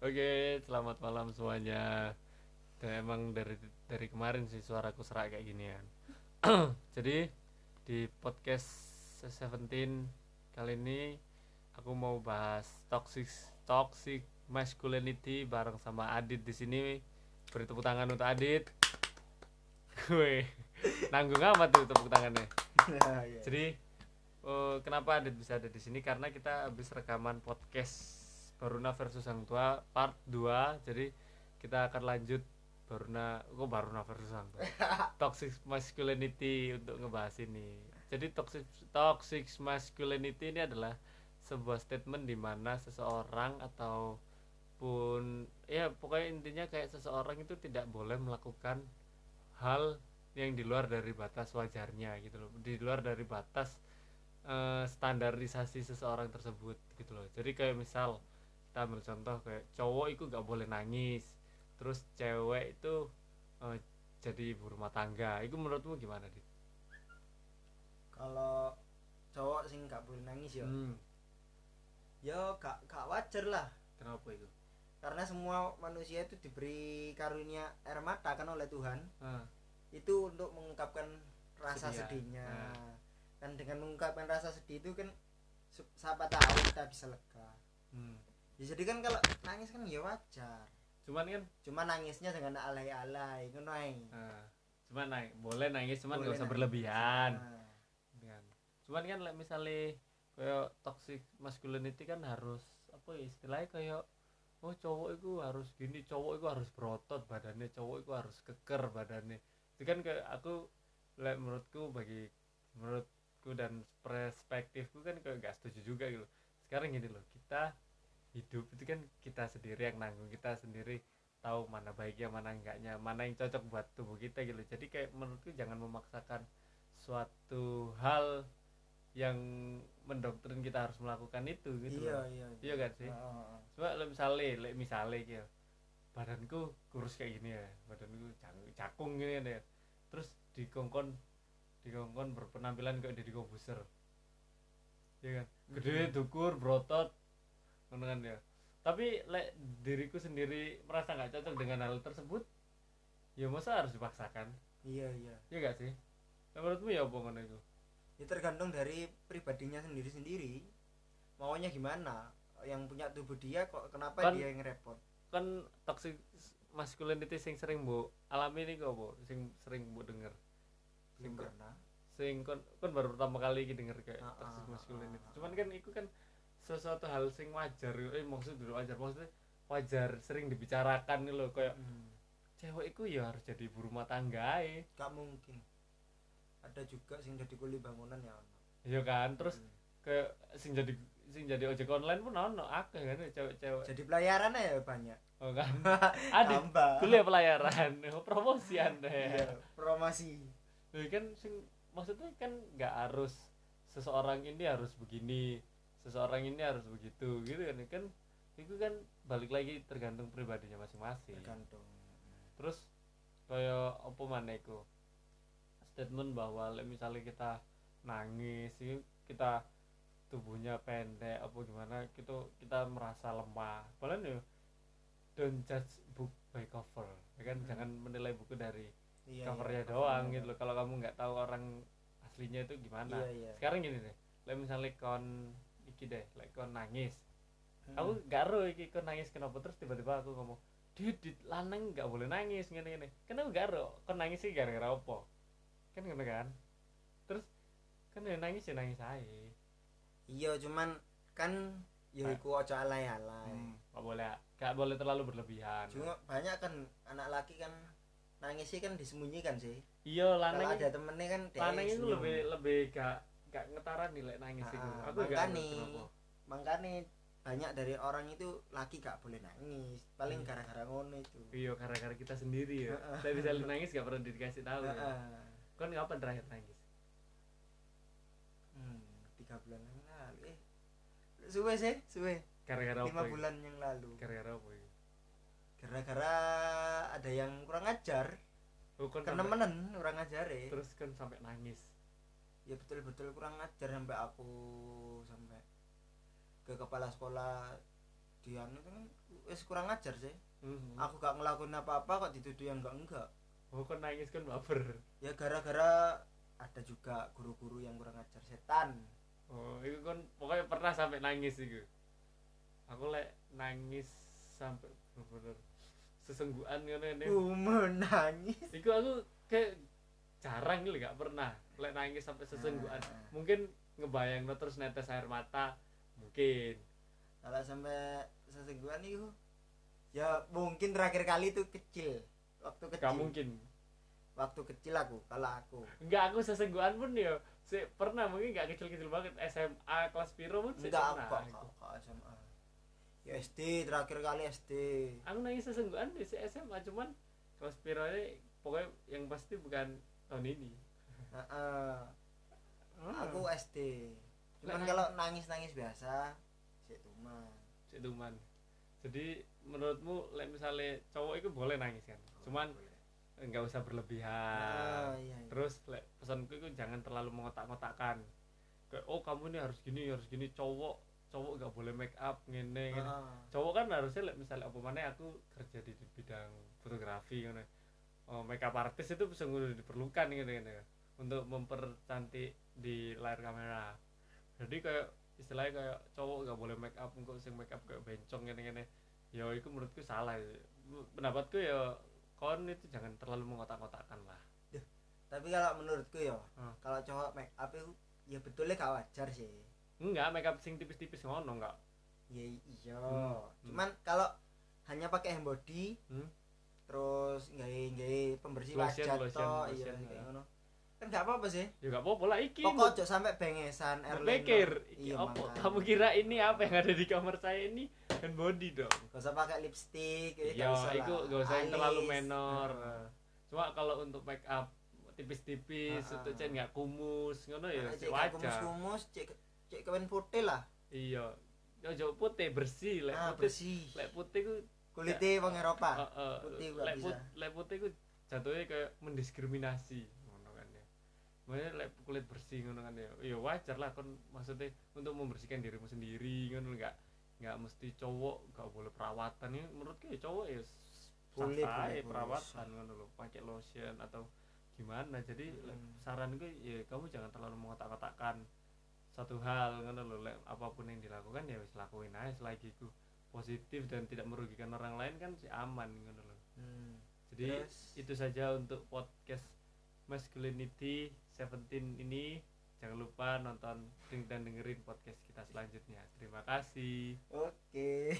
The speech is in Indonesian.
Oke, selamat malam semuanya. Dan emang dari dari kemarin sih suaraku serak kayak ginian. Jadi di podcast 17 kali ini aku mau bahas toxic toxic masculinity bareng sama Adit di sini. Beri tepuk tangan untuk Adit. Gue nanggung amat tuh tepuk tangannya. Iya. Jadi eh, kenapa Adit bisa ada di sini? Karena kita habis rekaman podcast Baruna versus Sang Tua part 2. Jadi kita akan lanjut Baruna kok Baruna versus Sang Tua. toxic masculinity untuk ngebahas ini. Jadi toxic toxic masculinity ini adalah sebuah statement di mana seseorang atau pun ya pokoknya intinya kayak seseorang itu tidak boleh melakukan hal yang di luar dari batas wajarnya gitu loh di luar dari batas eh, standarisasi seseorang tersebut gitu loh jadi kayak misal kita ambil contoh kayak cowok itu gak boleh nangis terus cewek itu eh, jadi ibu rumah tangga itu menurutmu gimana dit? Kalau cowok sing gak boleh nangis ya. Hmm, Ya gak gak wajar lah. kenapa itu? Karena semua manusia itu diberi karunia air mata kan oleh Tuhan. Ah, Itu untuk mengungkapkan rasa Kesedihan. sedihnya. Nah. Dan dengan mengungkapkan rasa sedih itu kan siapa tahu kita bisa lega. hmm. Ya, jadi kan kalau nangis kan ya wajar. cuman kan? Cuma nangisnya dengan alay-alay ngono ae. ah, cuman naik boleh nangis cuman Boleh gak usah nangis. berlebihan. Nah, kan? Cuman kan misalnya kayak toxic masculinity kan harus apa ya istilahnya kayak oh cowok itu harus gini cowok itu harus berotot badannya cowok itu harus keker badannya. Itu kan kayak aku like, menurutku bagi menurutku dan perspektifku kan kayak gak setuju juga gitu. Sekarang gini loh kita hidup. Itu kan kita sendiri yang nanggung kita sendiri tahu mana baiknya mana enggaknya mana yang cocok buat tubuh kita gitu. Jadi kayak menurutku jangan memaksakan suatu hal yang mendoktrin kita harus melakukan itu gitu iya loh. iya. iya. Kan sih? Heeh. coba lo misalnya le, misalnya gitu badanku kurus kayak gini ya badanku cang- cakung gini ya. Terus dikongkon dikongkon berpenampilan kayak Deddy Kobuser. Ya kan? Gede dukur berotot kan ya tapi lek diriku sendiri merasa nggak cocok dengan hal tersebut ya masa harus dipaksakan? Iya iya. ya gak sih? Nah, menurutmu ya apa itu? Ya tergantung dari pribadinya sendiri-sendiri. Maunya gimana? Yang punya tubuh dia kok kenapa Kan- dia yang repot? kan toxic masculinity sing sering bu alami ini kok bu sing sering bu denger. Sing- pernah. sing kon kon baru pertama kali denger kayak Ah, toxic ah, masculinity. ah, cuman kan itu kan sesuatu hal sing wajar eh maksud dulu wajar maksudnya wajar sering dibicarakan nih loh kayak hmm. cewek itu ya harus jadi ibu rumah tangga ae. gak mungkin ada juga sing jadi kuli bangunan ya ono. iya kan terus Hmm. kayak sing jadi sing jadi ojek online pun ono akeh kan cewek-cewek jadi pelayaran ya banyak oh kan tambah kuliah pelayaran promosi anda iya, ya promosi Loh, kan sing maksudnya kan nggak harus seseorang ini harus begini seseorang ini harus begitu gitu kan. Kan itu kan balik lagi tergantung pribadinya masing-masing. Tergantung. Terus kayak apa mana iku? Statement bahwa misalnya kita nangis itu kita tubuhnya pendek apa gimana gitu kita merasa lemah. Padahal ya don't judge book by cover ya kan? Hmm. jangan menilai buku dari iya, covernya iya, doang covernya gitu loh. kalau kamu nggak tahu orang aslinya itu gimana. Iya iya. Sekarang gini deh misalnya kon iki deh like kon nangis. Hmm. aku gak ero iki kon nangis kenapa? Terus tiba-tiba aku ngomong dit lanang gak boleh nangis ngene ngene aku gak ero kon nangis sih gara-gara apa? Kan ngono kan? Terus kan ya nangis ya nangis aja iya cuman kan ya Ah. iku ojo alay-alay. Hmm, gak boleh gak boleh terlalu berlebihan. Cuma banyak kan anak laki kan nangisnya kan disembunyikan sih. Iya kalau lanang ada temennya kan lanang itu lebih lebih gak gak ngetaran nih lek nangis Ah, itu. Ah, aku makanya banyak dari orang itu laki gak boleh nangis. Paling Hmm. gara-gara ngono itu. Iya gara-gara kita sendiri ya. Heeh. saya bisa nangis gak pernah dikasih tahu ya. Heeh. kan kapan terakhir nangis? Hmm, tiga bulan yang lalu. Eh suwe sih suwe. Gara-gara lima apa iki? bulan yang lalu. Gara-gara apa iki? gara-gara ada yang kurang ajar. Oh, kan kenemenen kurang ajar ya. Terus kan sampai nangis ya betul-betul kurang ajar sampai aku sampai ke kepala sekolah. Dian itu kan wis kurang ajar sih. Mhm. aku gak ngelakuin apa-apa kok dituduh yang enggak enggak. Oh kan nangis kan baper? Ya gara-gara ada juga guru-guru yang kurang ajar setan. Oh itu kan pokoknya pernah sampai nangis itu aku lek nangis sampai bener-bener sesenggukan ngono ini ku menangis itu aku kayak jarang gitu gak pernah. Lek nangis sampai sesenggukan. Nah. mungkin ngebayang terus netes air mata. Mungkin. Kalau sampai sesenggukan itu ya mungkin terakhir kali itu kecil. Waktu kecil. gak mungkin. Waktu kecil aku kalau aku. Enggak aku sesenggukan pun ya si pernah mungkin gak kecil-kecil banget. SMA kelas piro pun sih enggak aku pernah kok aku. kok- kok SMA ya SD terakhir kali SD aku nangis sesenggukan di si SMA cuman kelas piro ini pokoknya yang pasti bukan tahun ini Heeh. aku SD cuman kalau nangis nangis biasa sih tuman Tuman. Jadi menurutmu lek misalnya cowok itu boleh nangis kan? Cuman enggak usah berlebihan. nah, iya, iya. Terus lek pesanku itu jangan terlalu mengotak-ngotakkan. Kayak oh kamu ini harus gini, harus gini cowok cowok nggak boleh make up ngene ngene. Cowok kan harusnya lek misalnya apa mana aku kerja di bidang fotografi ngono. Oh, make up artist itu sungguh diperlukan gitu gitu untuk mempercantik di layar kamera. Jadi kayak istilahnya kayak cowok nggak boleh make up engkau sing make up kayak bencong gini gini ya itu menurutku salah pendapatku ya kon itu jangan terlalu mengotak-ngotakkan lah. Tapi kalau menurutku ya Hmm. kalau cowok make up itu ya betulnya gak wajar sih. Enggak make up sing tipis-tipis ngono enggak ya iya. Hmm, cuman kalau hanya pakai hand body Hmm. terus nggak nggak pembersih Lotion, wajah lotion, iya lotion, kayak ya. ngono. Kan nggak apa-apa sih. Ya nggak apa-apa lah iki pokok ojo sampai bengesan airliner pikir iki iya apa? kamu kira ini apa yang ada di kamar saya ini? Hand body dong. Gak usah pakai lipstick ya, iya gak usah itu gak usah yang terlalu menor. Nah. cuma kalau untuk make up tipis-tipis Ah, untuk ah. cek nggak kumus ngono ya Nah, cek gak wajar. kumus-kumus cek cek kawan putih lah. Iya. Ojo putih bersih lek ah putih. bersih. Lek putih ku kulitnya wong Eropa. Heeh, putih gak lek bisa. lek putih ku jatuhnya kayak mendiskriminasi ngono kan ya. Makanya lek kulit bersih ngono kan ya. Ya wajar lah kon maksudnya untuk membersihkan dirimu sendiri ngono enggak nggak mesti cowok nggak boleh perawatan. Ini menurutku ya cowok ya s- Boleh, perawatan ngono loh pakai lotion atau gimana. Jadi Hmm. saranku ya kamu jangan terlalu mengotak-kotakkan satu hal ngono loh lek apa pun yang dilakukan ya wis lakuin aja. Selagi ku positif dan tidak merugikan orang lain kan sih aman ngono loh Hmm. Jadi Terus? itu saja untuk podcast masculinity 17 ini. Jangan lupa nonton dan dengerin podcast kita selanjutnya. Terima kasih. Oke